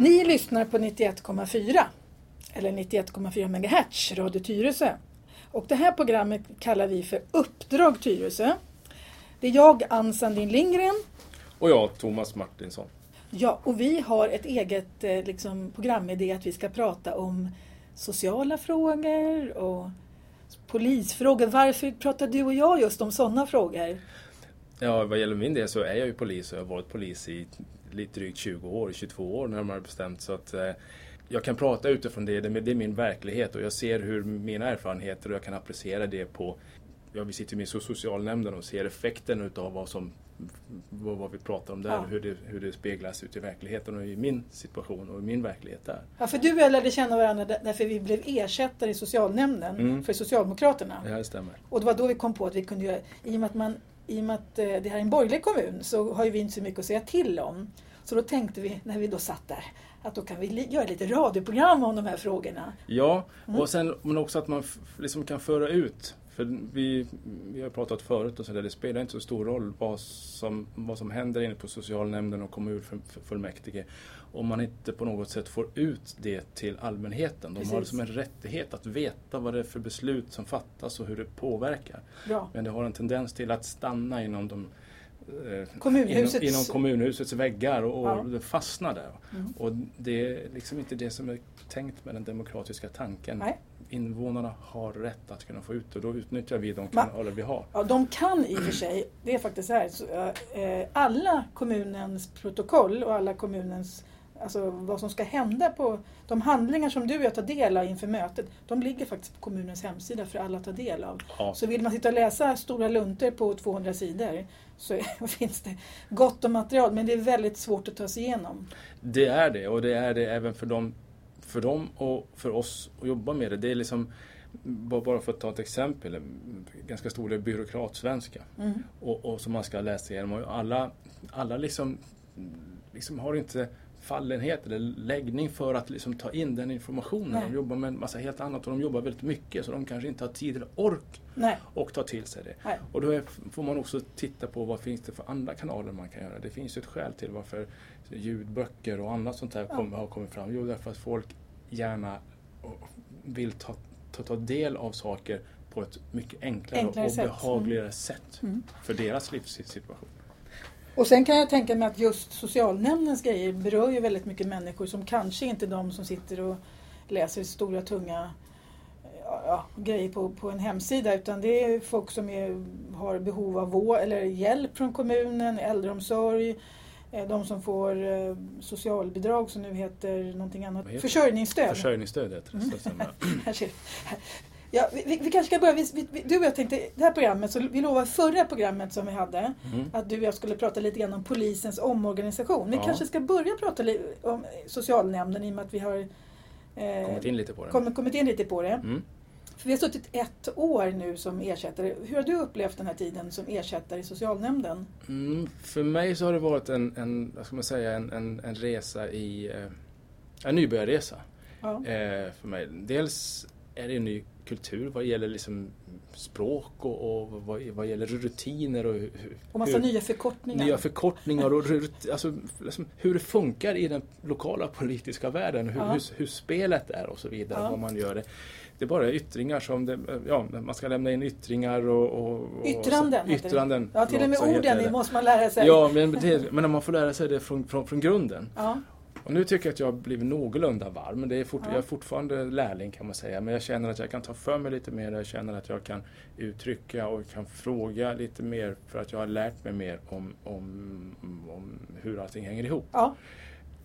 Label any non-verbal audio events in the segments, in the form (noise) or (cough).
Ni lyssnar på 91,4 eller 91,4 MHz, Radio Tyresö. Och det här programmet kallar vi för Uppdrag Tyresö. Det är jag, Ann Sandin Lindgren. Och jag, Thomas Martinsson. Ja, och vi har ett eget eh, liksom, programidé att vi ska prata om sociala frågor och polisfrågor. Varför pratar du och jag just om sådana frågor? Ja, vad gäller min del så är jag ju polis och jag har varit polis i lite drygt 20 år, 22 år närmare bestämt. Så att eh, jag kan prata utifrån det, det är min verklighet och jag ser hur mina erfarenheter och jag kan applicera det på Ja, vi sitter med i socialnämnden och ser effekten utav vad som vad, vi pratar om där, ja. hur, det, hur det speglas ut i verkligheten och i min situation och i min verklighet där. Ja, för du och jag lärde känna varandra därför vi blev ersättare i socialnämnden mm. för Socialdemokraterna. Ja, det stämmer. Och det var då vi kom på att vi kunde göra, i och med att, man, i och med att eh, det här är en borgerlig kommun så har ju vi inte så mycket att säga till om. Så då tänkte vi, när vi då satt där, att då kan vi göra lite radioprogram om de här frågorna. Ja, mm. och sen, men också att man liksom kan föra ut för vi, vi har pratat förut och så där, det spelar inte så stor roll vad som, vad som händer inne på socialnämnden och kommunfullmäktige om man inte på något sätt får ut det till allmänheten. De Precis. har liksom en rättighet att veta vad det är för beslut som fattas och hur det påverkar. Ja. Men det har en tendens till att stanna inom de eh, Kommunhusets... Inom, inom, kommunhusets väggar och, och ja. fastnar där. Mm. Och det är liksom inte det som är tänkt med den demokratiska tanken. Nej invånarna har rätt att kunna få ut och då utnyttjar vi de kanaler vi har. Ja, de kan i och för sig, det är faktiskt så här, så, äh, alla kommunens protokoll och alla kommunens Alltså vad som ska hända på de handlingar som du och jag tar del av inför mötet. De ligger faktiskt på kommunens hemsida för alla att ta del av. Ja. Så vill man sitta och läsa stora luntor på 200 sidor så (laughs) finns det gott om material men det är väldigt svårt att ta sig igenom. Det är det och det är det även för de för dem och för oss att jobba med det. Det är liksom, bara för att ta ett exempel, ganska stor byråkratsvenska. Mm. Och, och som man ska läsa igenom. Och alla, alla liksom, liksom har inte fallenhet eller läggning för att liksom ta in den informationen. Nej. De jobbar med en massa helt annat och de jobbar väldigt mycket så de kanske inte har tid eller ork Nej. och ta till sig det. Nej. Och då är, får man också titta på vad finns det för andra kanaler man kan göra. Det finns ju ett skäl till varför ljudböcker och annat sånt här ja. kom, har kommit fram. Jo, därför att folk gärna vill ta, ta, ta del av saker på ett mycket enklare, enklare och sätt. behagligare mm. sätt mm. för deras livssituation. Och sen kan jag tänka mig att just socialnämndens grejer berör ju väldigt mycket människor som kanske inte är de som sitter och läser stora tunga ja, grejer på, på en hemsida utan det är folk som är, har behov av vård eller hjälp från kommunen, äldreomsorg, eh, de som får eh, socialbidrag som nu heter någonting annat. Heter Försörjningsstöd. Försörjningsstöd heter det. Mm. (laughs) Ja, vi, vi, kanske ska börja, vi, vi, du och jag tänkte, det här programmet, så vi lovade förra programmet som vi hade mm. att du och jag skulle prata lite grann om polisens omorganisation. Vi ja. kanske ska börja prata om socialnämnden i och med att vi har eh, kommit in lite på det. Kommit, kommit in lite på det. Mm. För vi har suttit ett år nu som ersättare. Hur har du upplevt den här tiden som ersättare i socialnämnden? Mm, för mig så har det varit en, en, vad ska man säga, en, en, en resa i, eh, en nybörjarresa. Ja. Eh, för mig. Dels är det en ny kultur vad gäller liksom språk och, och vad, vad gäller rutiner. Och, hur, och massa hur, nya förkortningar. Nya förkortningar och alltså, liksom, hur det funkar i den lokala politiska världen. Hur, ja. hur, hur, spelet är och så vidare. Ja. Vad man gör det. det är bara yttringar som det, ja, man ska lämna in yttringar och... och, och yttranden. Så, yttranden ja, till och med orden måste man lära sig. Ja, men, det, men man får lära sig det från, från, från grunden. Ja. Och nu tycker jag att jag har blivit någorlunda varm. Det är fort, ja. jag är fortfarande lärling kan man säga. Men jag känner att jag kan ta för mig lite mer. Jag känner att jag kan uttrycka och kan fråga lite mer. För att jag har lärt mig mer om, om, om hur allting hänger ihop. Ja.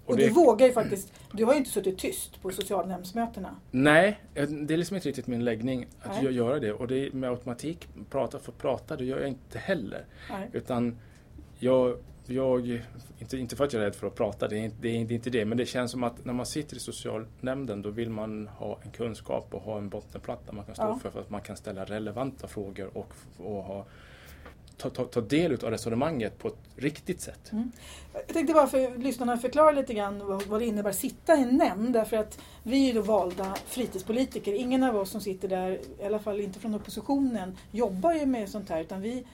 Och, och det, du vågar ju faktiskt, du har ju inte suttit tyst på socialnämndsmötena. Nej, det är liksom inte riktigt min läggning att Nej. göra det. Och det är med automatik, prata för prata, det gör jag inte heller. Nej. Utan jag jag, inte, inte för att jag är rädd för att prata, det är, det är inte det, men det känns som att när man sitter i socialnämnden då vill man ha en kunskap och ha en bottenplatta man kan stå ja. för, för att man kan ställa relevanta frågor och, och ha, ta, ta, ta del av resonemanget på ett riktigt sätt. Mm. Jag tänkte bara för lyssnarna förklara lite grann vad, vad det innebär att sitta i en nämnd, därför att vi är då valda fritidspolitiker. Ingen av oss som sitter där, i alla fall inte från oppositionen, jobbar ju med sånt här, utan vi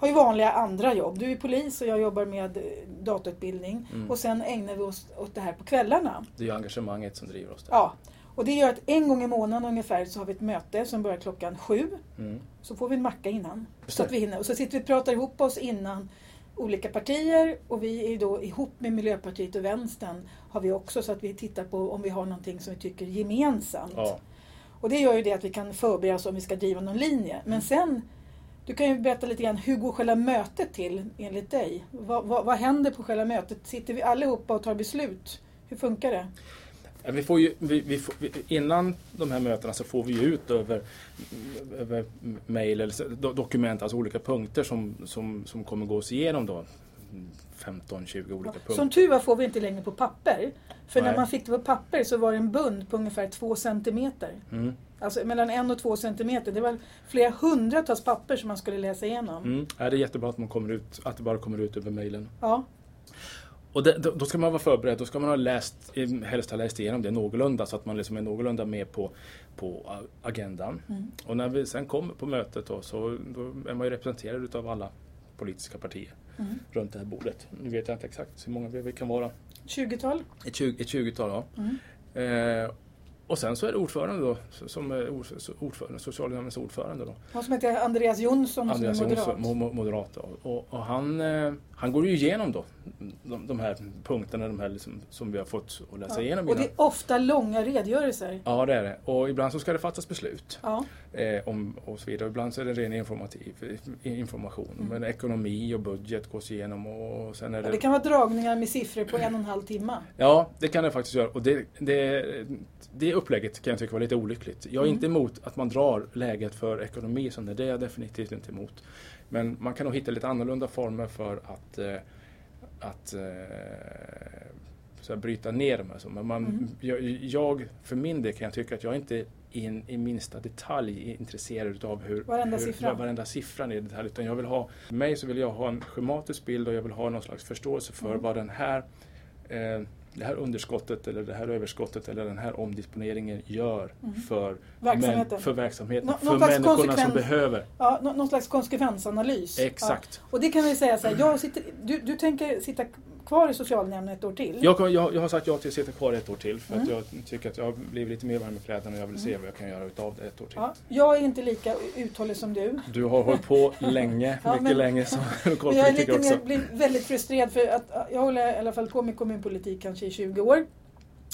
har ju vanliga andra jobb. Du är polis och jag jobbar med eh, datautbildning. Mm. Och sen ägnar vi oss åt det här på kvällarna. Det är ju engagemanget som driver oss där. Ja. Och det gör att en gång i månaden ungefär så har vi ett möte som börjar klockan sju. Mm. Så får vi en macka innan. Så att vi hinner. Och så sitter vi och pratar ihop oss innan olika partier och vi är då ihop med Miljöpartiet och Vänstern har vi också så att vi tittar på om vi har någonting som vi tycker gemensamt. Ja. Och det gör ju det att vi kan förbereda oss om vi ska driva någon linje. Men sen, du kan ju berätta lite grann, hur går själva mötet till enligt dig? Vad, vad, vad händer på själva mötet? Sitter vi allihopa och tar beslut? Hur funkar det? Vi får ju, vi, vi får, innan de här mötena så får vi ut över, över mail eller do, dokument, alltså olika punkter som, som, som kommer gås igenom då. 15-20 olika punkter. Som tur var får vi inte längre på papper. För när Nej. man fick det på papper så var det en bund på ungefär två centimeter. Mm. Alltså mellan en och två centimeter. Det var flera hundratals papper som man skulle läsa igenom. Mm. Det är jättebra att, man kommer ut, att det bara kommer ut över mailen. Ja, Och det, då, ska man vara förberedd, då ska man ha läst, helst ha läst igenom det någorlunda så att man liksom är någorlunda med på, på agendan. Mm. Och när vi sen kommer på mötet då, så då är man ju representerad utav alla politiska partier Mm. runt det här bordet. Nu vet jag inte exakt hur många vi kan vara. 20-tal. Ett, 20, ett 20-tal, ja. Mm. Eh, och sen så är det ordförande då, som är ord- ordförande, socialnämndens ordförande då. Han som heter Andreas Jonsson Andreas som är moderat. Jonsson, mo- mo- moderat. Och, och han, eh, han går ju igenom då de, de här punkterna de här liksom, som vi har fått att läsa Ja. igenom Och det är ofta långa redogörelser. Ja, det är det. Och ibland så ska det fattas beslut. Ja. Eh, om, och så vidare. Ibland så är det ren informativ, eh, information. Mm. Men ekonomi och budget gås igenom. Och sen är Ja, det... det kan vara dragningar med siffror på en och en halv timme. Ja, det kan det faktiskt göra. Och det, det, det upplägget kan jag tycka var lite olyckligt. Jag är Mm. inte emot att man drar läget för ekonomi som det. Är jag definitivt inte emot. Men man kan nog hitta lite annorlunda former för att, eh, att eh, så här, bryta ner de här. Så, Men man, Mm. jag, jag, för min del kan jag tycka att jag inte in i minsta detalj är intresserad av hur Varenda hur, siffra. varenda siffran i detalj. Utan jag vill ha, för mig så vill jag ha en schematisk bild och jag vill ha någon slags förståelse för Mm. vad den här eh, det här underskottet eller det här överskottet eller den här omdisponeringen gör Mm. för, Verksamheten. män- för verksamheten. Nå- för människorna som behöver. Ja, nå- någon slags konsekvensanalys. Exakt. Ja. Och det kan vi säga så här, jag sitter, du, du tänker sitta kvar i socialnämnden ett år till? Jag, jag, jag har sagt ja till att sitta kvar ett år till för att Mm. jag tycker att jag har blivit lite mer varm i kläderna och jag vill se vad jag kan göra utav det ett år till. Ja, jag är inte lika uthållig som du. Du har hållit på länge, (laughs) Ja, mycket men- länge som (laughs) jag lokalpolitiker lite också. mer, blir väldigt frustrerad för att ja, jag håller i alla fall på med kommunpolitik kanske i 20 år.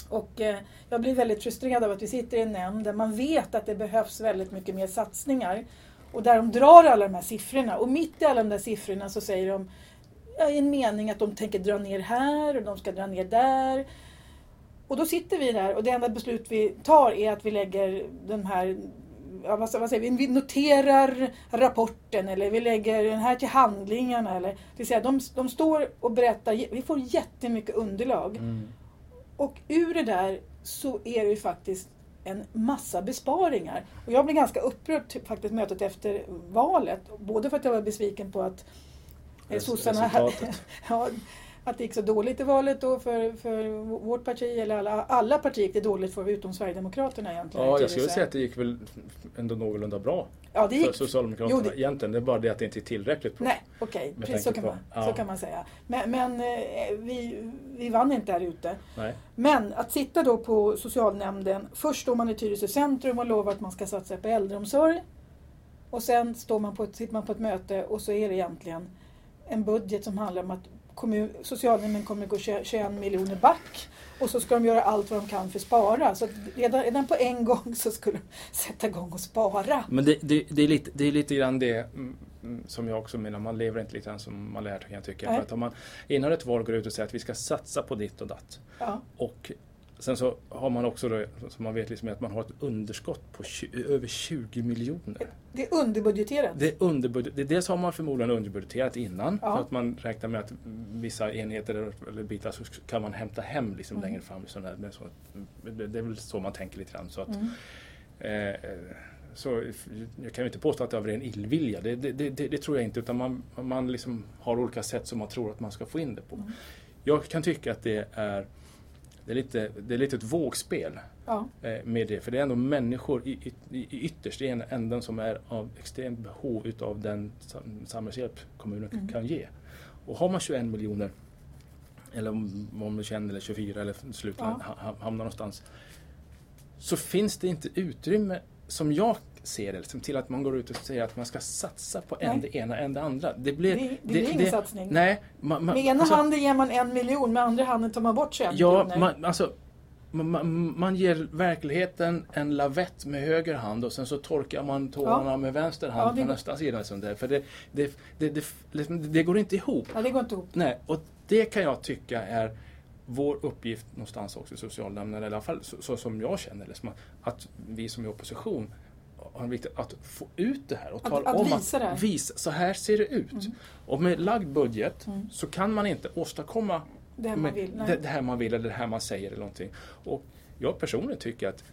Och eh, jag blir väldigt frustrerad av att vi sitter i en nämnd där man vet att det behövs väldigt mycket mer satsningar. Och där de drar alla de här siffrorna. Och mitt i alla de där siffrorna så säger de i en mening att de tänker dra ner här och de ska dra ner där. Och då sitter vi där och det enda beslut vi tar är att vi lägger den här Ja, vad, säger vi? vi noterar rapporten eller vi lägger den här till handlingarna. Eller, det vill säga, de, de står och berättar, vi får jättemycket underlag. Mm. Och ur det där så är det ju faktiskt en massa besparingar. Och jag blev ganska upprörd faktiskt mötet efter valet. Både för att jag var besviken på att sossarna resultatet. (laughs) ja, att det gick så dåligt i valet då för, för vårt parti, eller alla, alla partier gick det dåligt för utom Sverigedemokraterna egentligen. Ja, jag skulle säga att det gick väl ändå någorlunda bra Ja, det för gick. Socialdemokraterna Jo, det- egentligen. Det är bara det att det inte är tillräckligt bra. Nej, okej, precis så kan, på- man, ja. så kan man säga. Men, men eh, vi, vi vann inte här ute. Nej. Men att sitta då på socialnämnden, först står man i Tyresö centrum och lovar att man ska satsa på äldreomsorg. Och sen står man på ett, sitter man på ett möte och så är det egentligen en budget som handlar om att kommun, socialnämnden kommer att gå 20 21 miljoner back. Och så ska de göra allt vad de kan för att spara. Så att redan, redan på en gång så skulle de sätta igång och spara. Men det, det, det, är lite, det är lite grann det mm, mm, som jag också menar, man lever inte lite grann som man lär kan jag tycka. Nej. För att om man innan ett val går ut och säger att vi ska satsa på ditt och datt Ja. och sen så har man också då, som man vet liksom att man har ett underskott på 20, över 20 miljoner. Det är underbudgeterat. Det är underbudget, dels har man förmodligen underbudgeterat innan Ja. för att man räknar med att vissa enheter eller- bitar så kan man hämta hem liksom Mm. längre fram. Så där, så, det är väl så man tänker lite grann. Så att, Mm. Eh, så jag kan ju inte påstå att det är av ren illvilja, det, det, det, det tror jag inte. Utan man, man liksom har olika sätt som man tror att man ska få in det på. Mm. Jag kan tycka att det är det är lite, det är lite ett vågspel Ja. eh, med det. För det är ändå människor i, i, i ytterst i ena änden som är av extremt behov utav den sam- samhällshjälp kommunen Mm. kan ge. Och har man 21 miljoner eller om om man 21 eller 24 eller slutligen Ja. ha- ha- hamnar någonstans. Så finns det inte utrymme som jag ser det liksom, till att man går ut och säger att man ska satsa på en Nej. det ena än det andra. Det blir, Det, det blir ingen satsning. Nej, man, man, Med ena alltså- handen ger man en miljon, med andra handen tar man bort 21 Ja, miljoner. man, alltså, man, man, ger verkligheten en lavett med höger hand och sen så torkar man tårarna med vänster hand Ja, det på nästa sida. Sånt där. För det, det, det, det, det går inte ihop. Ja, det går inte ihop. Nej, och det kan jag tycka är vår uppgift någonstans också i socialnämnden, eller i alla fall så, så som jag känner det, att, vi som är i opposition har en viktigt att få ut det här och tala att om visa här. att visa, så här ser det ut. Mm. Och med lagd budget Mm. så kan man inte åstadkomma Det man men vill. Det, det här man vill eller det här man säger eller någonting. Och jag personligen tycker att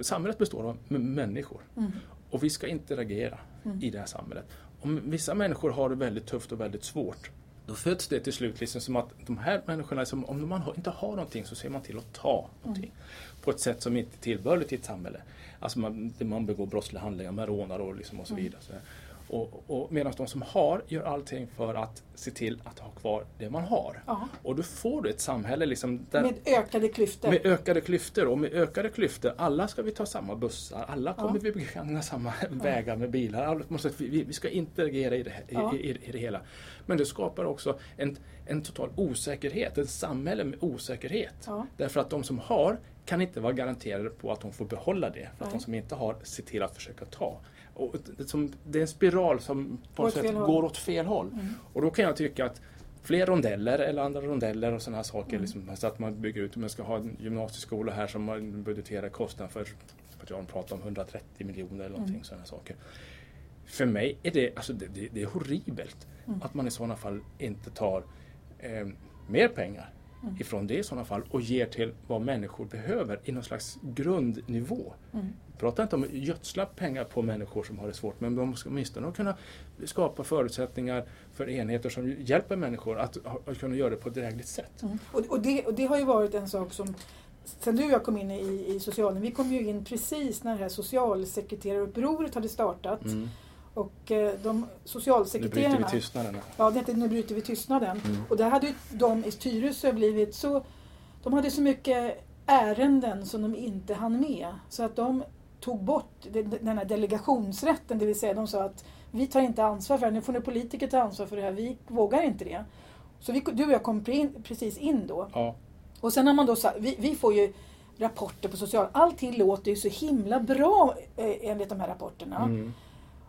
samhället består av människor. Mm. Och vi ska interagera Mm. i det här samhället. Om vissa människor har det väldigt tufft och väldigt svårt då föds det till slut liksom som att de här människorna, liksom, om man inte har någonting så ser man till att ta någonting. På ett sätt som inte är tillbörligt i ett samhälle. Alltså man, man begår brottsliga handlingar, man rånar och, liksom och så Mm. vidare. Så. Och, och Medan de som har gör allting för att se till att ha kvar det man har. Ja. Och då får du ett samhälle liksom där, Med ökade klyftor. med ökade klyftor. Och med ökade klyftor, alla ska vi ta samma bussar, alla kommer Ja. vi begagna samma vägar med bilar. Alla måste, vi, vi ska interagera i det, här- Ja. i, i, i det hela. Men det skapar också en, en total osäkerhet, ett samhälle med osäkerhet. Ja. Därför att de som har kan inte vara garanterade på att de får behålla det. För att Nej. de som inte har ser till att försöka ta. Och som, det är en spiral som på Går något sätt går åt fel håll. Mm. Och då kan jag tycka att fler rondeller eller andra rondeller och sådana här saker. Mm. Liksom, så att man bygger ut, man ska ha en gymnasieskola här som man budgeterar kostnaden för, för att jag pratar om 130 miljoner eller någonting Mm. sådana saker. För mig är det, alltså det, det, det är horribelt Mm. att man i sådana fall inte tar eh, mer pengar Mm. ifrån det i sådana fall och ger till vad människor behöver i någon slags grundnivå. Mm. Prata inte om att gödsla pengar på människor som har det svårt, men de ska åtminstone kunna skapa förutsättningar för enheter som hjälper människor att, att kunna göra det på ett drägligt sätt. Mm. Och, och, det, och det har ju varit en sak som Sen du och jag kom in i, i socialen, vi kom ju in precis när det här socialsekreterarupproret hade startat. Mm. Och eh, de Nu bryter vi socialsekreterarna... tystnaden. här. Ja, det heter Nu bryter vi tystnaden. Mm. Och där hade ju de i Tyresö blivit så... De hade så mycket ärenden som de inte hann med. Så att de tog bort de- den här delegationsrätten, det vill säga de sa att vi tar inte ansvar för det, nu får ni politiker ta ansvar för det här, vi vågar inte det. Så vi, du och jag kom pre- precis in då. Ja, Och sen har man då sagt, vi, vi får ju rapporter på social... Allting låter ju så himla bra eh, enligt de här rapporterna. mm.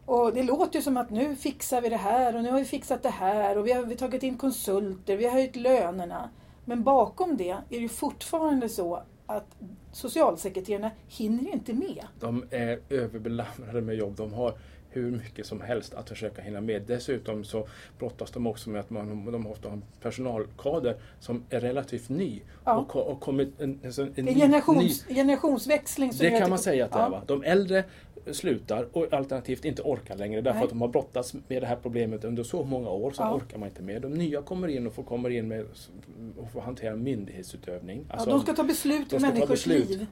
Och det låter ju som att nu fixar vi det här och nu har vi fixat det här och vi har, vi tagit in konsulter, vi har höjt lönerna. Men bakom det är det ju fortfarande så att socialsekreterarna hinner inte med. De är överbelamrade med jobb. De har hur mycket som helst att försöka hinna med. Dessutom så brottas de också med att man, de ofta har en personalkader som är relativt ny. Ja. Och, och kommit en, en, en, Det är ny- generations, generationsväxling. som Det kan man säga att det är. ja. Va? De äldre slutar och alternativt inte orkar längre därför Nej. att de har brottats med det här problemet under så många år så Ja. orkar man inte med. De nya kommer in och får, kommer in med och får hantera myndighetsutövning. Ja, de ska ta beslut ta människors beslut liv.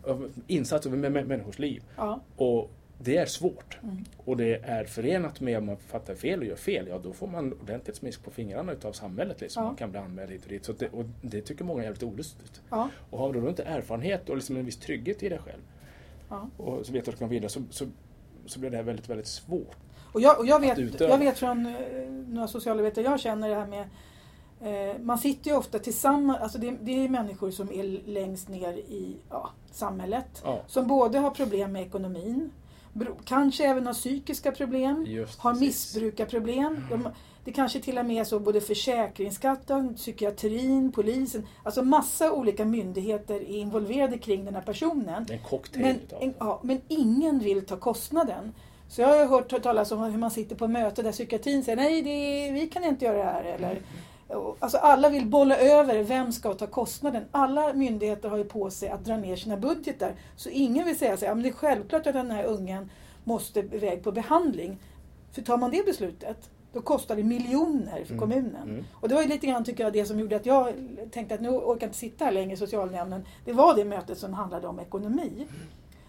insatser med med människors liv. Ja. Och det är svårt. Mm. Och det är förenat med om man fattar fel och gör fel, ja då får man ordentligt smisk på fingrarna utav samhället. Liksom. Ja. Man kan bli anmäld hit och dit. Så det, och det tycker många är jävligt olustigt. Ja. Och har du då inte erfarenhet och liksom en viss trygghet i dig själv Ja. och kan vidare så, så, så blir det här väldigt, väldigt svårt. Och jag, och jag, vet, jag vet från eh, några socialarbetare jag känner det här med eh, man sitter ju ofta tillsammans, alltså det, det är människor som är längst ner i ja, samhället. Ja, Som både har problem med ekonomin, kanske även har psykiska problem, just har precis. missbrukarproblem. De, det kanske till och med är så både Försäkringskassan, psykiatrin, polisen, alltså massa olika myndigheter är involverade kring den här personen. En cocktail Men, utav. en, ja, men ingen vill ta kostnaden. Så jag har ju hört talas om hur man sitter på möte där psykiatrin säger nej, det, vi kan inte göra det här. Eller, alltså alla vill bolla över, vem ska ta kostnaden? Alla myndigheter har ju på sig att dra ner sina budgetar. Så ingen vill säga så här, ja, men det är självklart att den här ungen måste iväg på behandling. För tar man det beslutet, då kostar det miljoner för Mm. kommunen. Mm. Och det var ju lite grann tycker jag det som gjorde att jag tänkte att nu orkar jag inte sitta här längre i socialnämnden. Det var det mötet som handlade om ekonomi.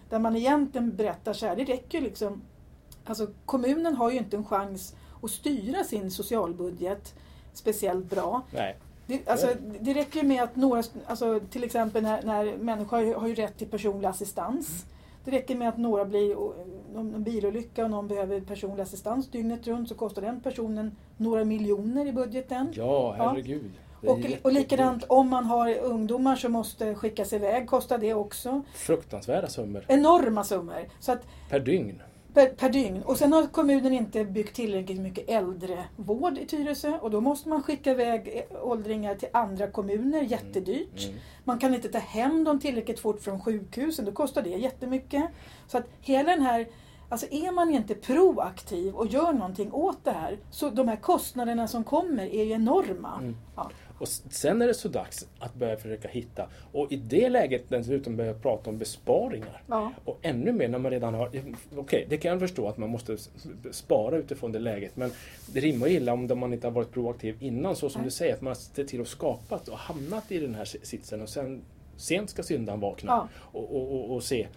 Där man egentligen berättar så här, det räcker ju liksom Alltså kommunen har ju inte en chans att styra sin socialbudget speciellt bra. Nej. Det, alltså, det räcker med att några, alltså, till exempel när, när människor har ju- har ju rätt till personlig assistans. Det räcker med att några blir någon en bilolycka och någon behöver personlig assistans dygnet runt så kostar den personen några miljoner i budgeten. Ja, herregud. Är Och, och likadant om man har ungdomar som måste skickas iväg kostar det också Fruktansvärda summor. enorma summor. Så att Per dygn. per, per dygn. Och sen har kommunen inte byggt tillräckligt mycket äldrevård i Tyresö och då måste man skicka iväg eh, åldringar till andra kommuner, jättedyrt. Mm. Man kan inte ta hem dem tillräckligt fort från sjukhusen, då kostar det jättemycket. Så att hela den här, alltså är man inte proaktiv och gör någonting åt det här, så de här kostnaderna som kommer är ju enorma. Mm. Ja. Och sen är det så dags att börja försöka hitta, och i det läget dessutom börja prata om besparingar. Ja. Och ännu mer när man redan har, okej det kan jag förstå att man måste spara utifrån det läget men det rimmar illa om man inte har varit proaktiv innan så som Nej. du säger att man har sett till att skapat och hamnat i den här si- sitsen och sen sent ska syndan vakna Ja. och, och, och, och se,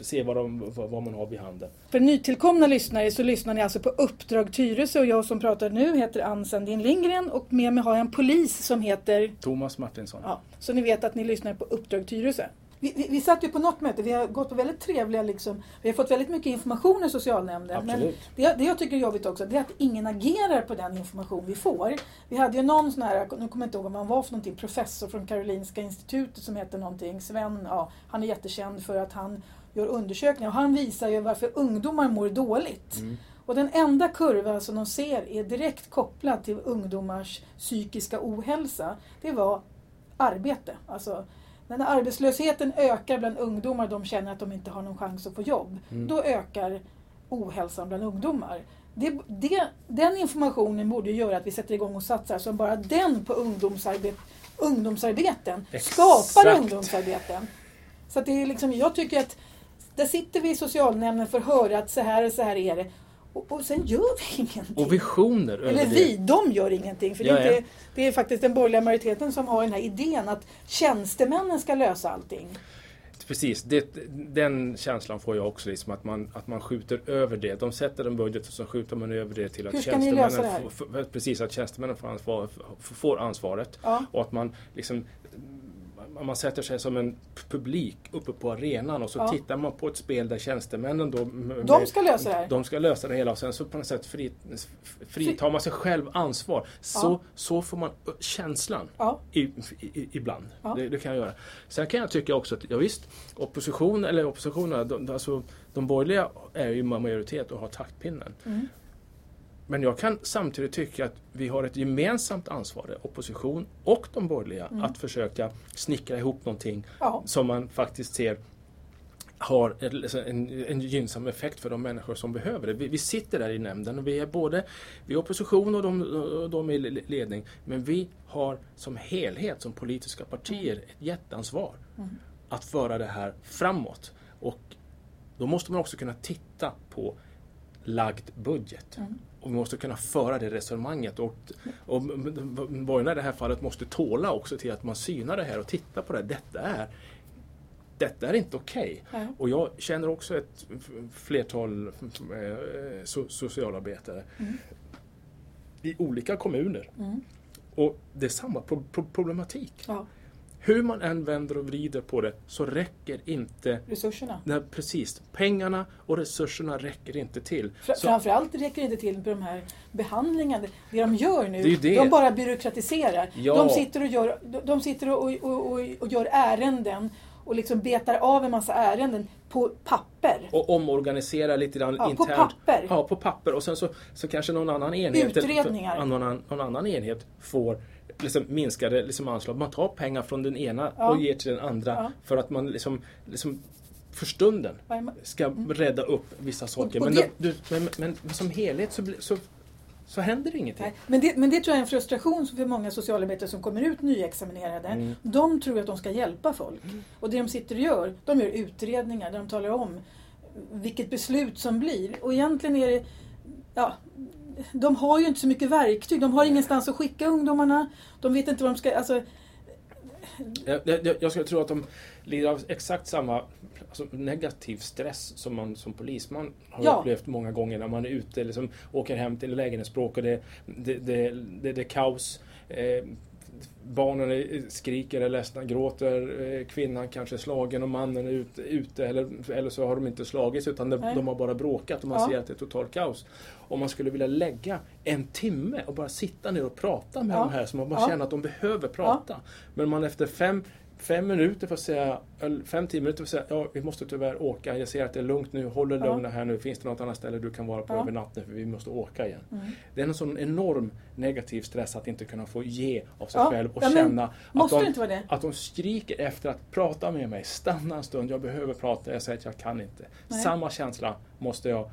se vad, de, vad, man har vid handen. För nytillkomna lyssnare så lyssnar ni alltså på Uppdrag Tyresö och jag som pratar nu heter Ann Sandin Lindgren och med mig har jag en polis som heter Thomas Martinsson. Ja, så ni vet att ni lyssnar på Uppdrag Tyresö. Vi, vi, vi satt ju på något möte, vi har gått på väldigt trevliga, liksom, vi har fått väldigt mycket information i socialnämnden. Men Absolut. det, det jag tycker är jobbigt också, det är att ingen agerar på den information vi får. Vi hade ju någon sån här, nu kommer jag inte ihåg vad han var för någonting, professor från Karolinska institutet som heter någonting, Sven, ja, han är jättekänd för att han gör undersökningar och han visar ju varför ungdomar mår dåligt. Mm. Och den enda kurva som de ser är direkt kopplad till ungdomars psykiska ohälsa, det var arbete. Alltså, när arbetslösheten ökar bland ungdomar och de känner att de inte har någon chans att få jobb, Mm. då ökar ohälsan bland ungdomar. Det, det, den informationen borde göra att vi sätter igång och satsar som bara den på ungdomsarbet, ungdomsarbeten skapar Exakt. ungdomsarbeten. Så det är liksom, jag tycker att där sitter vi i socialnämnden för att höra att så här och så här är det. Och, och sen gör vi (laughs) ingenting. Och visioner Eller det. vi, de gör ingenting. För det, är inte, det är faktiskt den borgerliga majoriteten som har den här idén att tjänstemännen ska lösa allting. Precis, det, den känslan får jag också. Liksom, att, man, att man skjuter över det. De sätter en budget och så skjuter man över det till att det får, får, precis, att tjänstemännen får, ansvar, får ansvaret. Ja. Och att man liksom man sätter sig som en publik uppe på arenan och så Ja. tittar man på ett spel där tjänstemännen då med- De ska lösa det här. De ska lösa det hela och sen så på något sätt fri, fritar man sig själv ansvar. Så, Ja. så får man känslan Ja. i, i, ibland. Det, det kan jag göra. Sen kan jag tycka också att, ja, visst, opposition, eller oppositionen, de- alltså, de borgerliga är ju majoritet och har taktpinnen. Mm. Men jag kan samtidigt tycka att vi har ett gemensamt ansvar, opposition och de borgerliga, Mm. att försöka snickra ihop någonting Ja. som man faktiskt ser har en, en gynnsam effekt för de människor som behöver det. Vi, vi sitter där i nämnden och vi är både vi är opposition och de, och de i ledning. Men vi har som helhet, som politiska partier, ett jätteansvar Mm. att föra det här framåt. Och då måste man också kunna titta på lagd budget. Mm. Och vi måste kunna föra det resonemanget. Och, och borgarna i det här fallet måste tåla också till att man synar det här och tittar på det. Detta är, detta är inte okej. Nej. Och jag känner också ett flertal eh, so, socialarbetare Mm. i olika kommuner. Mm. Och det är samma pro, pro, problematik. Ja. Hur man än vänder och vrider på det så räcker inte Resurserna. Nej, precis. Pengarna och resurserna räcker inte till. Fra- Så- Framförallt räcker inte till på de här behandlingarna. Det de gör nu, Det det. de bara byråkratiserar. Ja. De sitter, och gör, de- sitter och, och, och, och gör ärenden och liksom betar av en massa ärenden på papper. och omorganisera lite grann Ja, på internt. papper. Ja, på papper. Och sen så, så kanske någon annan enhet Utredningar. någon, någon annan enhet får liksom minskade liksom anslag. Man tar pengar från den ena Ja. och ger till den andra Ja. för att man liksom, liksom för stunden ska rädda upp vissa saker. och men, det- du, men, men, men som helhet så, så, så händer det ingenting. Nej, men, det, men det tror jag är en frustration för många socialarbetare som kommer ut nyexaminerade. Mm. De tror att de ska hjälpa folk. Och det de sitter och gör, de gör utredningar där de talar om vilket beslut som blir. Och egentligen är det, ja, de har ju inte så mycket verktyg. De har ingenstans att skicka ungdomarna. De vet inte vad de ska... Alltså, Jag, jag, skulle tro att de lider av exakt samma alltså, negativ stress som man som polisman har Ja. upplevt många gånger när man är ute, liksom, åker hem till lägenhetsbråk och det, det, det, det, det är kaos. Eh, barnen är, skriker, är ledsna, gråter. Eh, kvinnan kanske är slagen och mannen är ute, ute eller, eller så har de inte slagits utan de, de har bara bråkat och man Ja. ser att det är totalt kaos. Om man skulle vilja lägga en timme och bara sitta ner och prata med Ja. de här så man bara Ja. känner att de behöver prata. Men man efter fem, fem minuter får säga, eller fem, tio minuter får säga, ja vi måste tyvärr åka, jag ser att det är lugnt nu, håll dig Ja. lugna här nu, finns det något annat ställe du kan vara på Ja. över natten för vi måste åka igen. Mm. Det är en sån enorm negativ stress att inte kunna få ge av sig Ja. själv och Ja, känna att de, att de skriker efter att prata med mig, stanna en stund, jag behöver prata, jag säger att jag kan inte. Nej. Samma känsla måste jag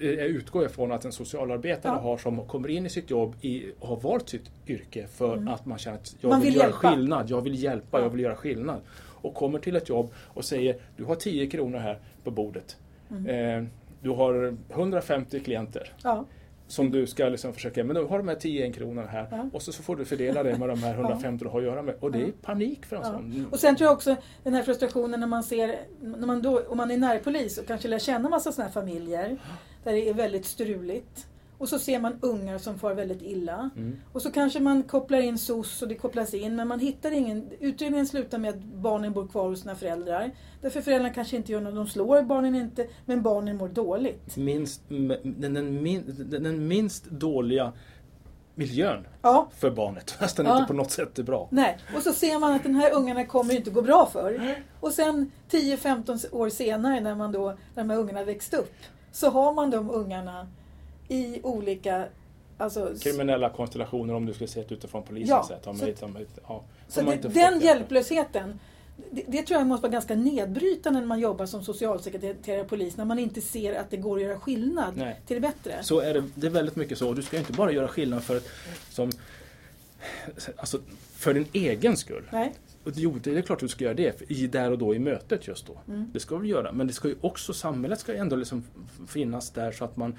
jag utgår ifrån att en socialarbetare Ja. har som kommer in i sitt jobb i, och har valt sitt yrke för att man känner att jag Man vill, vill göra skillnad, jag vill hjälpa, Ja. jag vill göra skillnad. Och kommer till ett jobb och säger du har 10 kronor här på bordet. Mm. Eh, du har 150 klienter Ja. Som du ska liksom försöka, men du har de här 10 kronorna här Ja. och så, så får du fördela det med de här (laughs) 150 du har att göra med. Och det är panik för en Ja. sån. Och sen tror jag också den här frustrationen när man ser, när man då, om man är närpolis och kanske lär känna massa sådana här familjer där det är väldigt struligt. Och så ser man ungar som far väldigt illa. Mm. Och så kanske man kopplar in SOS och det kopplas in men man hittar ingen... Utredningen slutar med att barnen bor kvar hos sina föräldrar. Därför föräldrarna kanske inte gör något, de slår barnen inte, men barnen mår dåligt. Minst, den, den, min, den, den minst dåliga miljön Ja, för barnet. Fast den Ja. inte på något sätt är bra. nej. Och så ser man att den här ungarna kommer inte gå bra för. Och sen 10-15 år senare när man då, när de här ungarna växt upp, så har man de ungarna i olika... Alltså, Kriminella konstellationer om du skulle se det utifrån polisens Ja, sätt. De, så- de, de, ja, Så det, den hjälplösheten, det, det tror jag måste vara ganska nedbrytande när man jobbar som socialsekreterare och polis, när man inte ser att det går att göra skillnad Nej. till det bättre. Så är det, det är väldigt mycket så. Du ska inte bara göra skillnad för, som, alltså, för din egen skull. Nej. Jo, det är klart att du ska göra det i, där och då i mötet just då. Mm. Det ska vi göra. Men det ska ju också, samhället ska ju ändå liksom finnas där så att man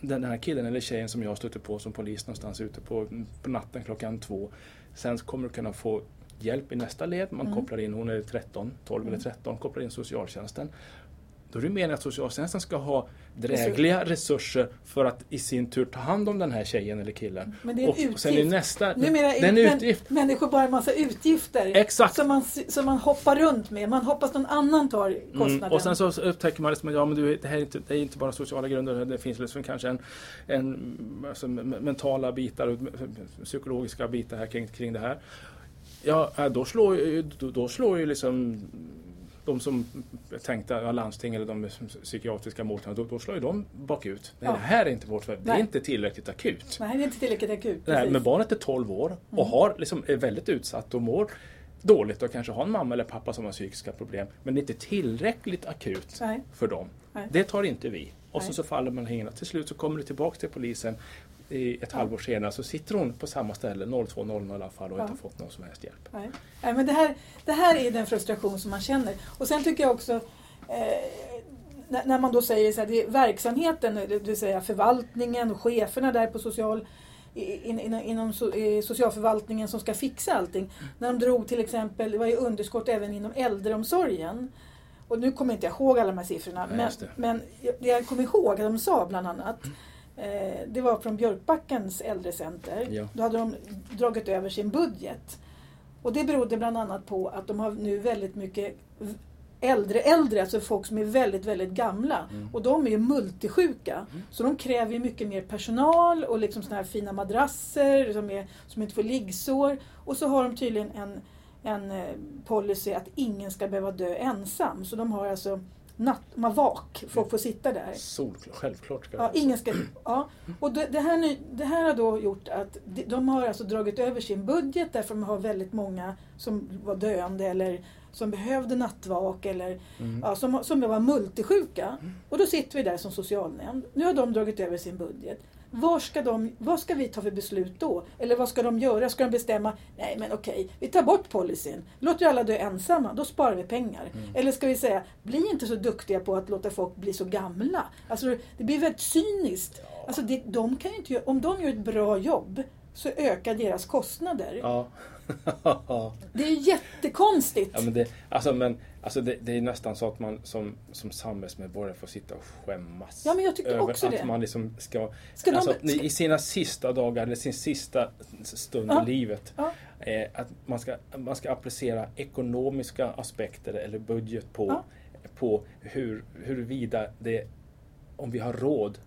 den här killen eller tjejen som jag har stött på som polis någonstans ute på, på natten klockan två. Sen kommer du kunna få hjälp i nästa led. Man Mm. kopplar in, hon är 13, 12 eller 13, kopplar in socialtjänsten. Då är det meningen att socialtjänsten ska ha drägliga resurser för att i sin tur ta hand om den här tjejen eller killen. Men det är en och sen är utgift. nästa... Numera är en är utgift. män, människor bara en massa utgifter Exakt. som man, som man hoppar runt med. Man hoppas någon annan tar kostnaden. Mm, och sen så upptäcker man liksom att ja, men du, det här är inte, det är inte bara sociala grunder. Det finns liksom kanske en, en alltså, me- mentala bitar och psykologiska bitar här kring, kring det här. Ja, äh, då slår då, då slår ju liksom de som tänkte, ja, landsting eller de psykiatriska mottagningar, då, då slår ju de bakut. Nej, Ja. Det här är inte vårt Det är inte tillräckligt akut. Nej, det är inte tillräckligt akut. Nej. Mm. men barnet är 12 år och har, liksom, är väldigt utsatt och mår dåligt och kanske har en mamma eller pappa som har psykiska problem. Men det är inte tillräckligt akut Nej. för dem. Nej. Det tar inte vi. Och så, så faller man hängerna. Till slut så kommer det tillbaka till polisen i ett halvår senare så sitter hon på samma ställe 02.00 i alla fall och Ja. inte fått någon som helst hjälp. Nej. Nej, men det, här, det här är den frustration som man känner. Och sen tycker jag också eh, när, man då säger så här, det är verksamheten, det vill säga förvaltningen och cheferna där på social in, in, inom so, socialförvaltningen som ska fixa allting. När de drog till exempel, det var ju underskott även inom äldreomsorgen. Och nu kommer jag inte ihåg alla de här siffrorna. Nej, men, det. men jag kommer ihåg att de sa bland annat eh, det var från Björkbackens äldrecenter. Ja. Då hade de dragit över sin budget. Och det berodde bland annat på att de har nu väldigt mycket äldre äldre, alltså folk som är väldigt, väldigt gamla. Mm. Och de är ju multisjuka. Så de kräver ju mycket mer personal och liksom såna här fina madrasser som, är, som inte får liggsår. Och så har de tydligen en, en eh, policy att ingen ska behöva dö ensam. Så de har alltså natt, har vak, folk får sitta där. Solklart, självklart ska Ja, ingen ska, ja. Och det, det, här, nu- det här har då gjort att de, de har alltså dragit över sin budget därför de har väldigt många som var döende eller som behövde nattvak eller Mm. ja, som, som var multisjuka. Och då sitter vi där som socialnämnd. Nu har de dragit över sin budget. Var ska de, vad ska vi ta för beslut då? Eller vad ska de göra? Ska de bestämma, nej men okej, vi tar bort policyn, låter alla dö ensamma, då sparar vi pengar. Mm. Eller ska vi säga, bli inte så duktiga på att låta folk bli så gamla. Alltså det blir väldigt cyniskt. Alltså det, de kan inte om de gör ett bra jobb så ökar deras kostnader. Ja. (laughs) Det är jättekonstigt. Ja, men det, alltså, men, alltså det, det är nästan så att man som, som samhällsmedborgare får sitta och skämmas. Ja, men jag tycker över också att det. man liksom ska... Ska de- alltså, I sina sista dagar, eller sin sista stund Ja. i livet. Ja. Eh, att man ska, man ska applicera ekonomiska aspekter eller budget på, Ja. på hur, huruvida det, om vi har råd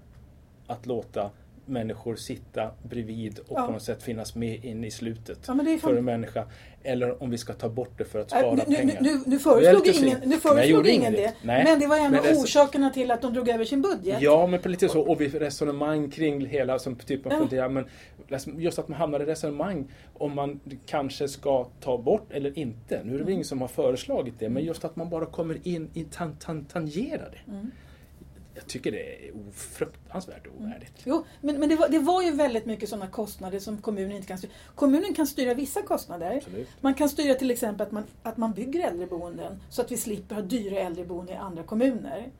att låta människor sitta bredvid och Ja. på något sätt finnas med in i slutet Ja, för en människa. Eller om vi ska ta bort det för att Äh, spara Nu, nu, pengar. nu, nu är föreslog ingen, nu föreslog ingen det. Nej. Men det var en av det är så- orsakerna till att de drog över sin budget. Ja, men lite så. Och vi resonemang kring hela som typ man Ja. funderar, men liksom just att man hamnar i resonemang om man kanske ska ta bort eller inte. Nu är det väl ingen som har föreslagit det, men just att man bara kommer in i tan, tan, tangerar det. Mm. Jag tycker det är fruktansvärt ovärdigt. Jo, men, men det, var, det var ju väldigt mycket sådana kostnader som kommunen inte kan styra. Kommunen kan styra vissa kostnader. Absolut. Man kan styra till exempel att man, att man bygger äldreboenden så att vi slipper ha dyra äldreboenden i andra kommuner.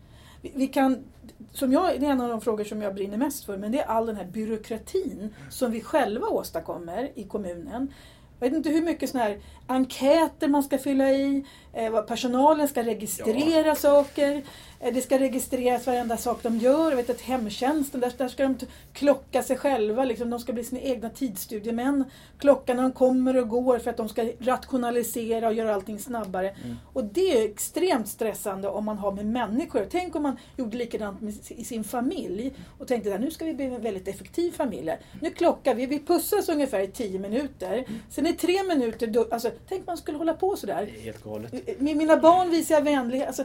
Vi, vi kan, som jag, det är en av de frågor som jag brinner mest för, men det är all den här byråkratin som vi själva åstadkommer i kommunen. Jag vet inte hur mycket såna här enkäter man ska fylla i, eh, personalen ska registrera saker. Eh, det ska registreras varenda sak de gör. Jag vet att hemtjänsten, där, där ska de klocka sig själva. Liksom, de ska bli sina egna tidsstudiemän. Klocka när de kommer och går för att de ska rationalisera och göra allting snabbare. Mm. Och det är extremt stressande om man har med människor. Tänk om man gjorde likadant med, i sin familj och tänkte att nu ska vi bli en väldigt effektiv familj. Nu klockar vi, vi pussas ungefär i tio minuter. Sen är tre minuter, då, alltså, tänk man skulle hålla på sådär. Det är helt galet. Med mina barn visar jag vänlighet. Alltså,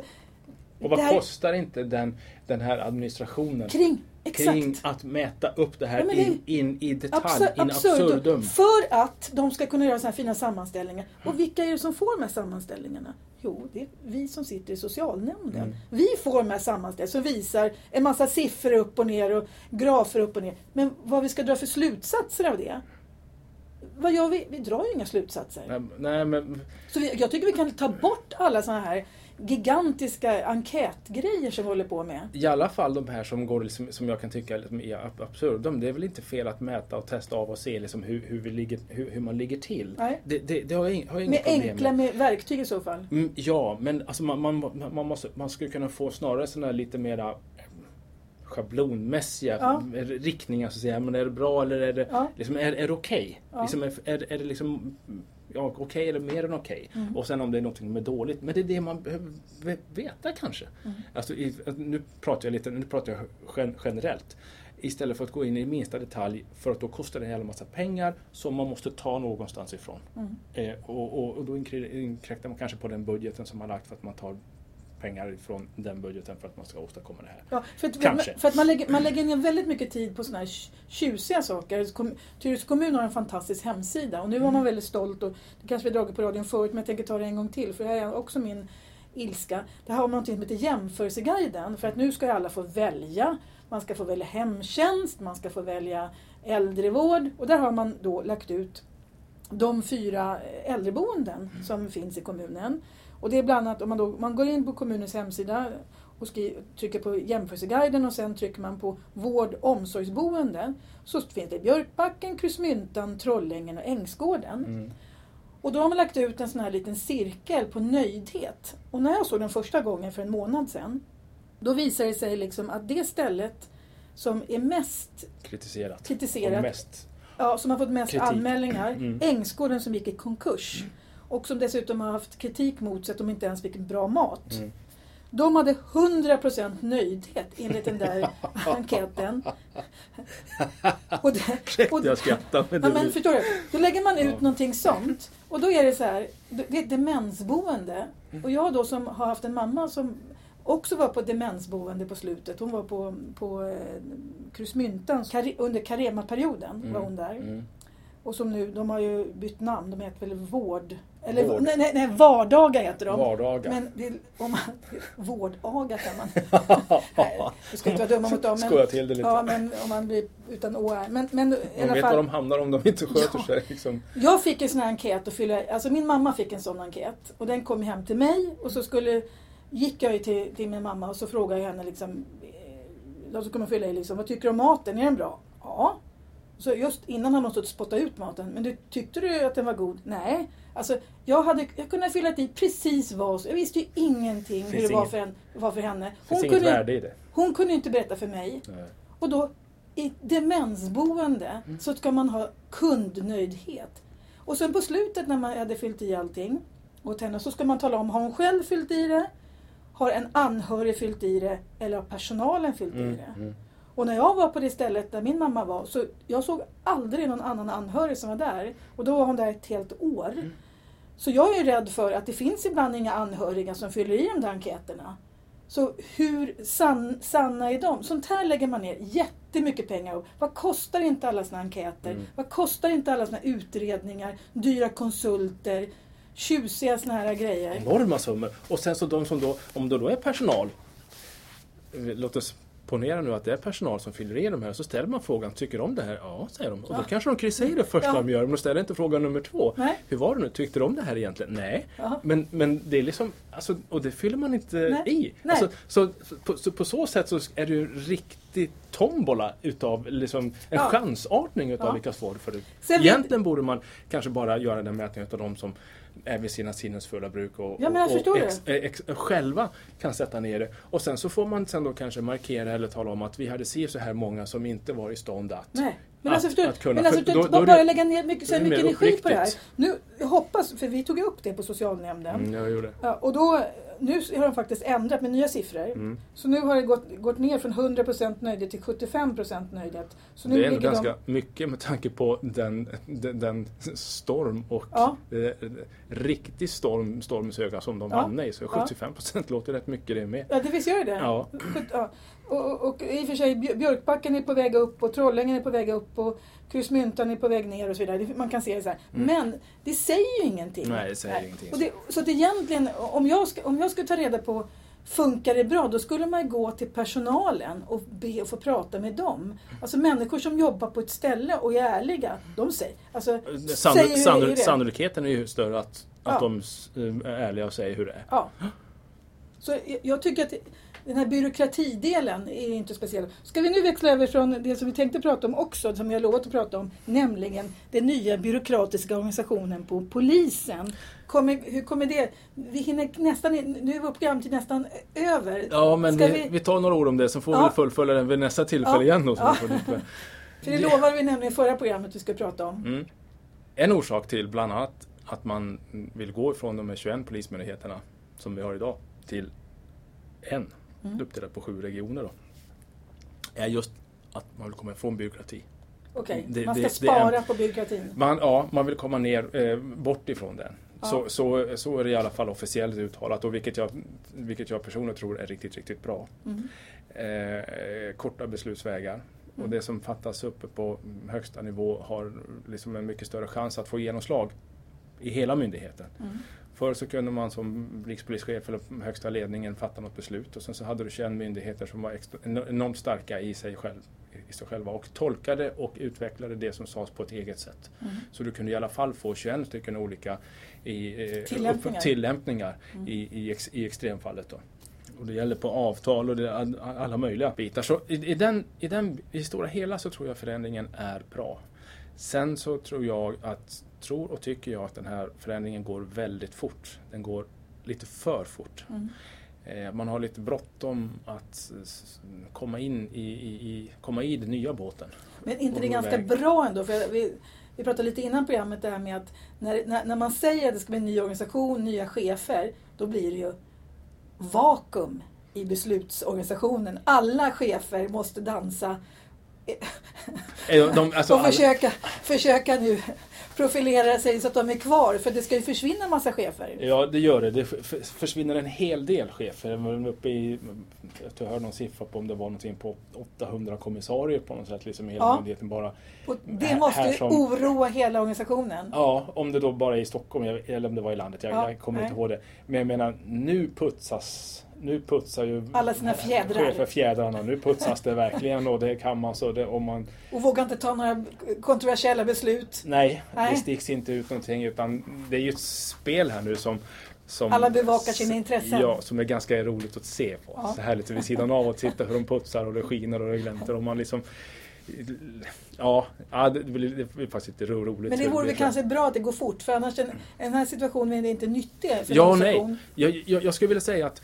Och vad här- kostar inte den, den här administrationen Kring, exakt. kring att mäta upp det här Ja, det- in, in i detalj, Absur- in absurdum? För att de ska kunna göra såna här fina sammanställningar. Och vilka är det som får de här sammanställningarna? Jo, det är vi som sitter i socialnämnden. Mm. Vi får de här sammanställningarna som visar en massa siffror upp och ner och grafer upp och ner. Men vad vi ska dra för slutsatser av det? Vad gör vi? Vi drar ju inga slutsatser. Nej, nej, men Så vi, jag tycker vi kan ta bort alla såna här gigantiska enkätgrejer som vi håller på med. I alla fall de här som går liksom, som jag kan tycka liksom är ab- absurdum. Det är väl inte fel att mäta och testa av och se liksom hur, hur, vi ligger, hur, hur man ligger till. Nej. Det, det, det har jag, har jag inga Med problem enkla med. verktyg i så fall. Mm, ja, men alltså man, man, man, måste, man skulle kunna få snarare sådana här lite mera eh, schablonmässiga Ja. riktningar. Så att säga. Men är det bra eller är det, Ja. liksom, är, är det okej? Ja. Liksom, är, är, är det liksom ja, okej eller mer än okej? Mm. Och sen om det är något som är dåligt. Men det är det man behöver ve- veta kanske. Mm. Alltså, nu pratar jag lite nu pratar jag gen, generellt. Istället för att gå in i minsta detalj för att då kostar det en jävla massa pengar som man måste ta någonstans ifrån. Mm. Eh, och, och, och då inkräktar man kanske på den budgeten som man lagt för att man tar pengar ifrån den budgeten för att man ska åstadkomma det här. Ja, för att, Kanske. för att man, lägger, man lägger ner väldigt mycket tid på sådana här tj- tjusiga saker. Kom- Tyresö kommun har en fantastisk hemsida och nu var man väldigt stolt och det kanske vi dragit på radion förut men jag tänker ta det en gång till för det här är också min ilska. Det här har någonting som heter jämförelseguiden för att nu ska alla få välja. Man ska få välja hemtjänst, man ska få välja äldrevård och där har man då lagt ut de fyra äldreboenden som finns i kommunen. Och det är bland annat om man, då, man går in på kommunens hemsida och skri, trycker på jämförelseguiden och sen trycker man på vård omsorgsboenden. Så finns det Björkbacken, Krusmyntan, Trollängen och Ängsgården. Mm. Och då har man lagt ut en sån här liten cirkel på nöjdhet. Och när jag såg den första gången för en månad sedan då visar det sig liksom att det stället som är mest Kritiserat. kritiserat mest. Ja, som har fått mest Kritik. anmälningar. Mm. Ängsgården som gick i konkurs. Och som dessutom har haft kritik mot sig att de inte ens fick bra mat. Mm. De hade 100% nöjdhet enligt den där (laughs) enkäten. (laughs) Och det, och, Jag skrattar. Men ja, men förstår du? Då lägger man ut Ja. någonting sånt. Och då är det så här, det är demensboende. Och jag då som har haft en mamma som också var på demensboende på slutet. Hon var på, på eh, Krusmyntan under Carema-perioden. Mm. var hon där. Mm. Och som nu, de har ju bytt namn, de heter väl Vård... Eller Vård. Nej, nej, nej, Vardaga heter de. Vardagar. Men det, om man, vårdaga kan man... (laughs) Vi ska inte vara dumma mot dem. Men, Skoja till det lite. Ja, men om man blir utan å men, men i Man vet fall. var de hamnar om de inte sköter Ja. sig. Liksom. Jag fick en sån här enkät att fylla Alltså min mamma fick en sån enkät. Och den kom hem till mig och så skulle gick jag till, till min mamma och så frågade jag henne liksom eh, då så kommer fylla i liksom, vad tycker du om maten? Är den bra? Ja. Så just innan hade hon stått och spottat ut maten. Men du, tyckte du att den var god? Nej. Alltså, jag hade jag kunde ha fyllt i precis vad Jag visste ju ingenting hur det var för, en, var för henne. Hon kunde, i hon kunde inte berätta för mig. Nej. Och då i demensboende Mm. så ska man ha kundnöjdhet. Och sen på slutet när man hade fyllt i allting åt henne så ska man tala om, har hon själv fyllt i det? Har en anhörig fyllt i det? Eller har personalen fyllt i Mm, det? Och när jag var på det stället där min mamma var så jag såg aldrig någon annan anhörig som var där. Och då var hon där ett helt år. Mm. Så jag är ju rädd för att det finns ibland inga anhöriga som fyller i de där enkäterna. Så hur san, sanna är de? Sånt här lägger man ner jättemycket pengar på. Vad kostar inte alla såna enkäter? Mm. Vad kostar inte alla såna utredningar? Dyra konsulter? Tjusiga såna här grejer. Enorma summor. Och sen så de som då, om det då är personal. eh, Låt oss ponera nu att det är personal som fyller i de här. Så ställer man frågan, tycker de det här? Ja, säger de. Och då kanske de kryssar i det första Ja. de gör. Men de ställer inte fråga nummer två. Nej. Hur var det nu? Tyckte de om det här egentligen? Nej. Men, men det är liksom, alltså, och det fyller man inte Nej. i. Nej. Alltså, så, på, så på så sätt så är det ju en riktig tombola utav liksom en Ja. chansartning utav Ja. vilka svar du får ut. Sen Egentligen borde man kanske bara göra den mätningen utav de som är vid sina sinnesfulla bruk och, Ja, och, förstår och ex, ex, själva kan sätta ner det. Och sen så får man sen då kanske markera eller tala om att vi hade si så här många som inte var i stånd att. Nej. Men Att- alltså, förstår, att kunna- men alltså för du, då- då bara, det- lägga ner mycket, så mycket energi på det här. uppriktigt. Nu, jag hoppas, för vi tog ju upp det på socialnämnden. Mm, jag gjorde. Ja, och då, nu har de faktiskt ändrat med nya siffror. Mm. Så nu har det gått, gått ner från 100% nöjdhet till 75% nöjdhet. Så nu Det är ändå ganska de, mycket med tanke på den, den, den storm och Ja. eh, riktig storm, stormens öga som de Ja. hamnade i. Så 75 procent låter rätt mycket det med. Ja, det visst gör det. Ja. Sjut- ja. Och, och, och i och för sig, Björ- Björkbacken är på väg upp och Trollhängen är på väg upp och Krusmyntan är på väg ner och så vidare. Det- Man kan se det så här. Men det säger ju ingenting. Mm. Nej, det säger ingenting. Och det, så att egentligen, om jag, ska, om jag skulle ta reda på Funkar det bra? Då skulle man gå till personalen och be att få prata med dem. Alltså människor som jobbar på ett ställe och är ärliga. De säger, alltså, Sanno, säger hur det sanno, är. sannolikheten är ju större att, Ja. att de eh, är ärliga och säger hur det är. Ja. Så jag- jag tycker att den här byråkratidelen är inte speciell. Ska vi nu växla över från det som vi tänkte prata om också, som jag lovat att prata om, nämligen den nya byråkratiska organisationen på polisen. Kommer, hur kommer det? Vi hinner nästan, nu är vår programtid nästan över. Ja, men Ska vi, vi... tar några ord om det så får Ja. vi fullfölja den vid nästa tillfälle Ja. igen. Då, Ja. vi (laughs) För det lovade vi nämligen i förra programmet att vi ska prata om. Mm. En orsak till bland annat att man vill gå ifrån de här 21 polismyndigheterna som vi har idag till en, Mm. uppdelat på sju regioner då, är just att man vill komma ifrån byråkrati. Okej, Det- man ska det- det spara är- på byråkratin. Man, ja, man vill komma ner eh, bort ifrån den. Ja. Så, så, så är det i alla fall officiellt uttalat och vilket jag, vilket jag personligen tror är riktigt, riktigt bra. Mm. Eh, korta beslutsvägar. Och Mm. det som fattas uppe på högsta nivå har liksom en mycket större chans att få genomslag i hela myndigheten. Mm. Förr så kunde man som rikspolischef eller högsta ledningen fatta något beslut och sen så hade du 21 myndigheter som var extra, enormt starka i sig, själv, i sig själva och tolkade och utvecklade det som sades på ett eget sätt. Mm. Så du kunde i alla fall få 21 stycken olika i, eh, Tillämpningar. upp- tillämpningar Mm. i, i, ex, i extremfallet. Då. Och det gäller på avtal och det, all- alla möjliga bitar. Så i, i, den, i, den, i stora hela så tror jag förändringen är bra. Sen så tror jag att, tror och tycker jag att den här förändringen går väldigt fort. Den går lite för fort. Mm. Eh, man har lite bråttom att komma in i, i, i, komma i den nya båten. Men inte det är ganska iväg. bra ändå? För vi, vi pratade lite innan programmet det här med att när, när, när man säger att det ska bli en ny organisation, nya chefer, då blir det ju vakuum i beslutsorganisationen. Alla chefer måste dansa De, alltså, och alla- försöka, försöka nu profilera sig så att de är kvar. För det ska ju försvinna en massa chefer. Ja, det gör det. Det försvinner en hel del chefer. Uppe i, jag hörde någon siffra på om det var någonting på 800 kommissarier på något sätt, liksom i hela Ja. myndigheten bara. Och det måste här ju som- oroa hela organisationen. Ja, om det då bara är i Stockholm eller om det var i landet, jag, Ja, jag kommer nej. inte ihåg det. Men jag menar, nu putsas nu putsar ju Alla sina fjädrar. chefer fjädrarna. Nu putsas det verkligen och det kan man så det, om man... Och vågar inte ta några kontroversiella beslut. Nej, Nej. det sticks inte ut någonting utan det är ju ett spel här nu som som, Alla bevakar sina intressen. Ja, som är ganska roligt att se på. Ja. Så här lite vid sidan av att titta hur de putsar och det skiner och det glänser och man liksom Ja, ja det, blir, faktiskt lite ro- roligt. Men det vore väl kanske bra att det går fort för annars den, den här situationen är inte nyttig för en Ja och nej. Jag, jag, jag skulle vilja säga att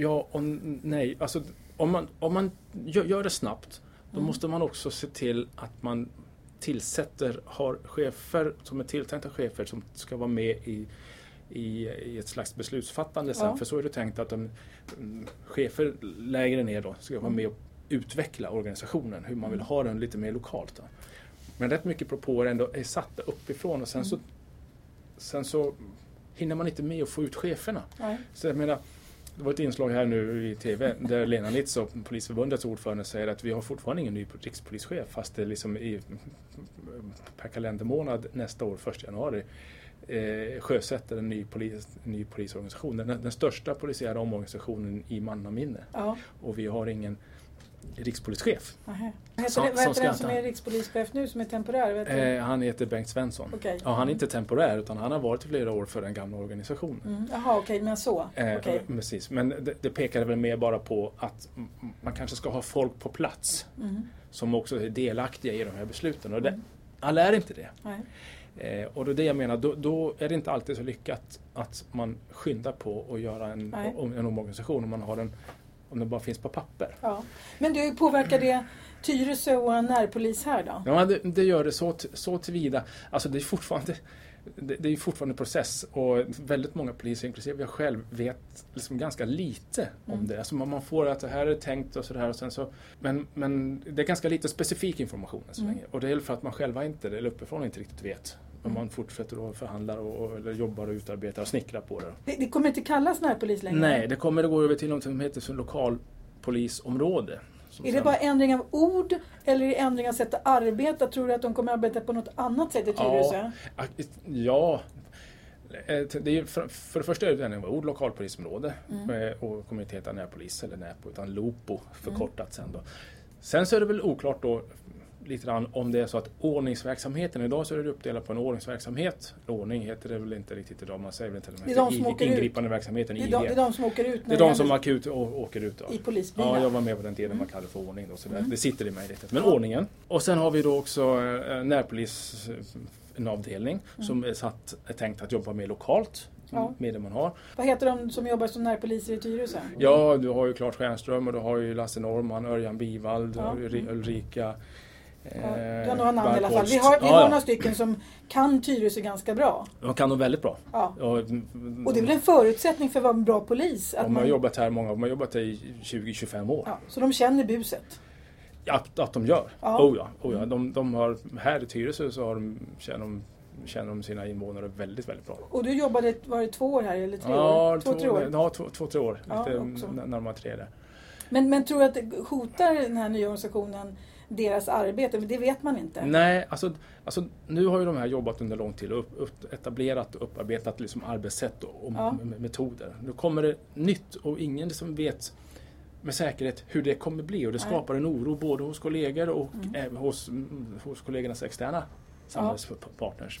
ja och nej. Alltså, om man, om man gör, det snabbt då Mm. måste man också se till att man tillsätter, har chefer som är tilltänkta chefer som ska vara med i, i, i ett slags beslutsfattande sen. Ja. För så är det tänkt att de, mm, chefer lägre ner då ska vara Mm. med och utveckla organisationen, hur man vill ha den lite mer lokalt. Då. Men rätt mycket propåer ändå är satta uppifrån och sen så, Mm. sen så hinner man inte med att få ut cheferna. Nej. Så jag menar, det var ett inslag här nu i TV där Lena Nitz Polisförbundets ordförande säger att vi har fortfarande ingen ny rikspolischef fast det liksom i, per kalendermånad nästa år, 1 januari, eh, sjösätter en ny, polis, ny polisorganisation. Den, den största polisiära omorganisationen i mannaminne. Ja. Och vi har ingen rikspolischef. Heter, Som- vad heter den som är rikspolischef nu som är temporär? Eh, han heter Bengt Svensson. Okej. Ja, han är inte temporär utan han har varit i flera år för den gamla organisationen. Mm. Jaha, okej, men så. Eh, Okej. Precis, men det, det pekar väl mer bara på att man kanske ska ha folk på plats Mm. som också är delaktiga i de här besluten. Och det, Mm. alla är inte det. Eh, och det är det jag menar, då, då är det inte alltid så lyckat att man skyndar på att göra en, om, en omorganisation om man har den om den bara finns på papper. Ja. Men du, påverkar det Tyresö och närpolis här då? Ja, det, det gör det så, så tillvida. Alltså det är fortfarande det, det är fortfarande en process och väldigt många poliser, inklusive jag själv, vet liksom ganska lite om Mm. det. Alltså man, får att det här är tänkt och sådär och sen så men, men det är ganska lite specifik information än så Mm. länge. Och det är för att man själva inte, eller uppifrån inte riktigt vet. Men Mm. man fortsätter och förhandlar och, eller jobbar och utarbetar och snickrar på det. Det, det kommer inte kallas närpolis längre? Nej, det kommer att gå över till något som heter för lokalpolisområde. Som Är det bara ändring av ord eller är det ändring av sätt att arbeta? Tror du att de kommer att arbeta på något annat sätt i Tyresö? Ja, ja. Eh, Det är, för, för det första är det en ord, lokalpolisområde Mm. eh, och kommer inte heta närpolis eller Näpo utan LOPO förkortat sen då. Sen så är det väl oklart då lite grann om det är så att ordningsverksamheten, idag så är det uppdelat på en ordningsverksamhet. Ordning heter det väl inte riktigt idag, man säger väl inte Det är de som I- åker ut. ingripande verksamheten, Det är, de, det är de som åker ut Det är de som akut åker ut. Ja. i polisbilar? Ja, jag var med på den tiden Mm. man kallade det för ordning. Då, så det, Mm. det sitter i mig lite. Men ordningen. Och sen har vi då också eh, närpolis, eh, en avdelning som är, satt, är tänkt att jobba mer lokalt Mm. Ja. med det man har. Vad heter de som jobbar som närpoliser i Tyresö? Ja, du har ju Claes Stjernström och du har ju Lasse Norman, Örjan Bivald, Ja. Ul- Ulrika du har några namn i alla fall. Vi har, vi har några stycken som kan Tyresö ganska bra. De kan nog väldigt bra. Ja. Och, Och det är väl en förutsättning för att vara en bra polis? Att de har man, jobbat här, många de har jobbat här i 20-25 år. ja, så de känner buset? Att, att de gör. Ja. Oh ja, oh ja. Mm. De, de har, här i Tyresö så har de, känner, de, känner de sina invånare väldigt, väldigt bra. Och du jobbade, var det två år här eller tre Ja, år? Två, tre år? Ja, två, två, tre år. Ja, Lite närmare tre där. Men, men tror du att det hotar den här nya organisationen deras arbete? Det vet man inte. Nej, alltså, alltså nu har ju de här jobbat under lång tid och upp, upp, etablerat och upparbetat liksom arbetssätt och, och Ja. metoder. Nu kommer det nytt och ingen som vet med säkerhet hur det kommer bli och det skapar en oro både hos kollegor och Mm. hos, mm, hos kollegornas externa samhällspartners.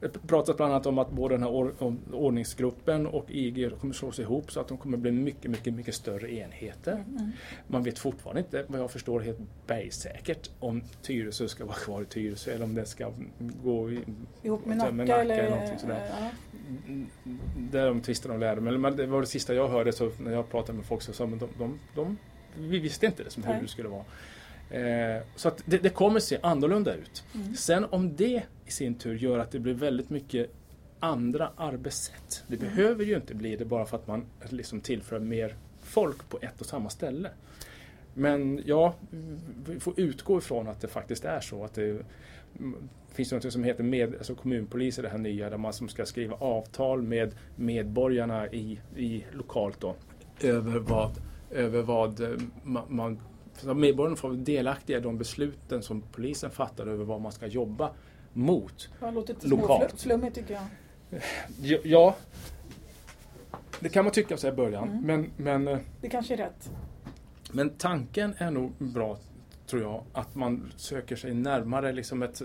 Det pratas bland annat om att både den här ordningsgruppen och IG kommer slås ihop så att de kommer bli mycket, mycket, mycket större enheter. Mm. Man vet fortfarande inte, vad jag förstår, helt bergsäkert om Tyresö ska vara kvar i Tyresö eller om det ska gå i, Ihop med Nacka, med Nacka eller? eller någonting sådär. Ja. Det är de tvister de lärde. Men det var det sista jag hörde så när jag pratade med folk så sa de, de, de, vi visste inte det som hur det skulle vara. Eh, så att det, det kommer se annorlunda ut. Mm. Sen om det i sin tur gör att det blir väldigt mycket andra arbetssätt. Det Mm. behöver ju inte bli det bara för att man liksom tillför mer folk på ett och samma ställe. Men ja, vi får utgå ifrån att det faktiskt är så att det finns något som heter med, alltså kommunpoliser, det här nya, där man som ska skriva avtal med medborgarna i, i lokalt då, över vad, över vad eh, man, man så att medborgarna får delaktiga i de besluten som polisen fattar över vad man ska jobba mot. Det låter lite Lokalt. småflummigt tycker jag. Ja, det kan man tycka så i början, Mm. men, men, eh, Det kanske är rätt. men tanken är nog bra, tror jag, att man söker sig närmare liksom ett,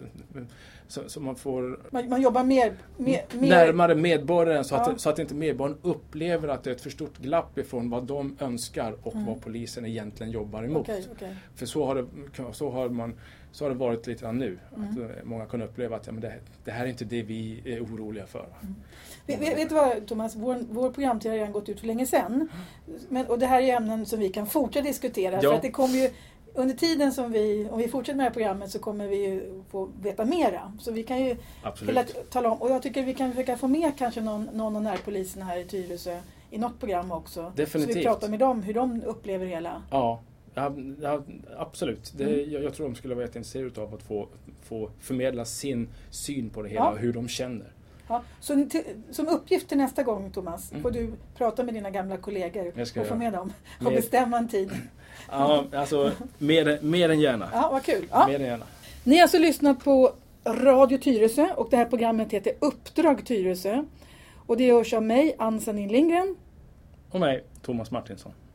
så, så man får Man, man jobbar mer... mer, mer närmare medborgaren så att, Ja. så att inte medborgaren upplever att det är ett för stort glapp ifrån vad de önskar och Mm. vad polisen egentligen jobbar emot. Okej, okej. För så har, det, så, har man, så har det varit lite grann nu. Mm. Att eh, många kan uppleva att ja, men det, det här är inte det vi är oroliga för. Vet, vet vet du vad Thomas, vår, vår programtid har redan gått ut för länge sedan. Men, och det här är ämnen som vi kan fortsätta diskutera. Ja. För att det kommer ju, under tiden som vi, om vi fortsätter med det här programmet så kommer vi ju få veta mera. Så vi kan ju hela, tala om, och jag tycker vi kan försöka få med kanske någon, någon av närpoliserna här i Tyresö i något program också. Så vi Definitivt. pratar med dem hur de upplever hela. Ja, ja, ja absolut. Det, Mm. jag, jag tror de skulle vara jätteintresserade av att få, få förmedla sin syn på det hela Ja. och hur de känner. Ja, så till, som uppgift till nästa gång Thomas, Mm. får du prata med dina gamla kollegor och få med dem och bestämma en tid. Ja, alltså mer, mer än gärna. Ja, vad kul. Ja. Mer än gärna. Ni har alltså lyssnat på Radio Tyresö och det här programmet heter Uppdrag Tyresö. Och det görs av mig, Ann Sanin Lindgren. Och mig, Thomas Martinsson.